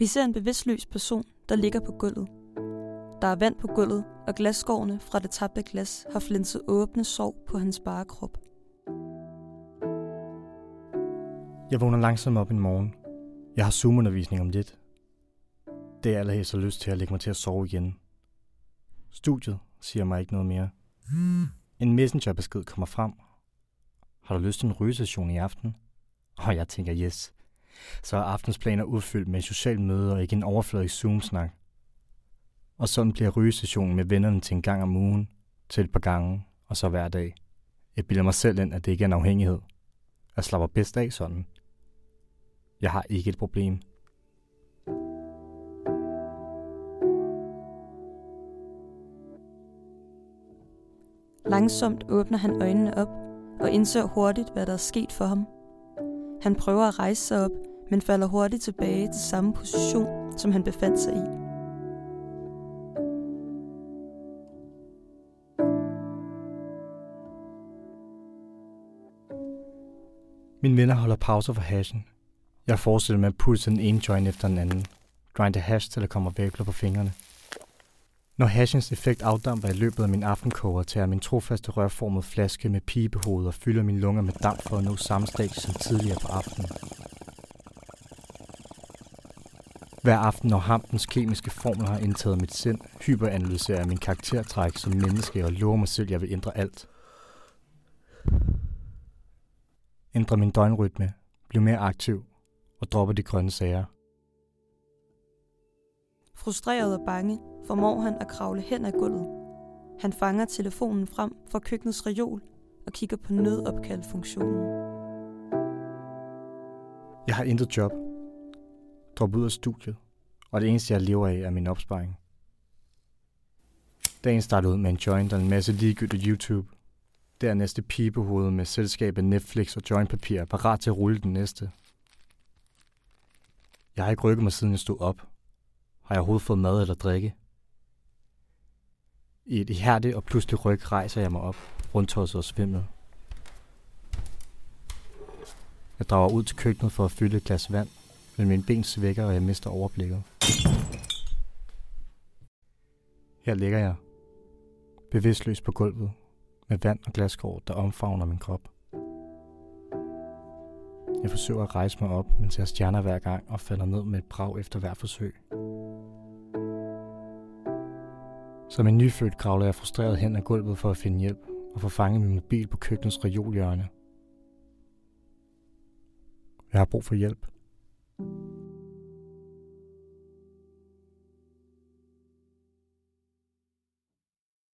Vi ser en bevidstløs person, der ligger på gulvet. Der er vand på gulvet, og glasskårene fra det tabte glas har flinset åbne sår på hans bare krop. Jeg vågner langsomt op en morgen. Jeg har Zoom-undervisning om lidt. Det er allerhelst så lyst til at lægge mig til at sove igen. Studiet siger mig ikke noget mere. En messengerbesked kommer frem. Har du lyst til en rygesession i aften? Og jeg tænker yes. Så er aftens planer udfyldt med socialt møde og ikke en overfladisk Zoom-snak. Og sådan bliver rygesessionen med vennerne til en gang om ugen, til et par gange, og så hver dag. Jeg bilder mig selv ind, at det ikke er en afhængighed. Jeg slapper bedst af sådan. Jeg har ikke et problem. Langsomt åbner han øjnene op og indser hurtigt, hvad der er sket for ham. Han prøver at rejse sig op, men falder hurtigt tilbage til samme position, som han befandt sig i. Mine venner holder pauser for hashen. Jeg fortsætter med at pulse den ene joint efter den anden. Grinder hash til der kommer væbler på fingrene. Når hashens effekt afdamper i løbet af min aftenkoger, tager jeg min trofaste rørformede flaske med pibehoved og fylder mine lunger med damp for at nå samme stadie som tidligere på aftenen. Hver aften, når hampens kemiske formler har indtaget mit sind, hyperanalyserer jeg min karaktertræk som menneske og lover mig selv, at jeg vil ændre alt. Ændre min døgnrytme, blive mere aktiv og droppe de grønne sager. Frustreret og bange formår han at kravle hen ad gulvet. Han fanger telefonen frem fra køkkenets reol og kigger på nødopkaldfunktionen. Jeg har intet job. Drop ud af studiet, og det eneste, jeg lever af, er min opsparing. Dagen startede ud med en joint og en masse ligegyldigt YouTube. Dernæste pibehoved med selskabet Netflix og jointpapir, parat til at rulle den næste. Jeg har ikke rykket mig siden jeg stod op. Har jeg overhovedet fået mad eller drikke? I et ihærdigt og pludselig ryg rejser jeg mig op, rundtosset og svimmel. Jeg drager ud til køkkenet for at fylde et glas vand, men mine ben svækker, og jeg mister overblikket. Her ligger jeg, bevidstløs på gulvet, med vand og glaskår, der omfavner min krop. Jeg forsøger at rejse mig op, mens jeg stjerner hver gang og falder ned med et brag efter hver forsøg. Som en nyfødt kravler jeg frustreret hen ad gulvet for at finde hjælp og få fanget min mobil på køkkenets reolhjørne. Jeg har brug for hjælp.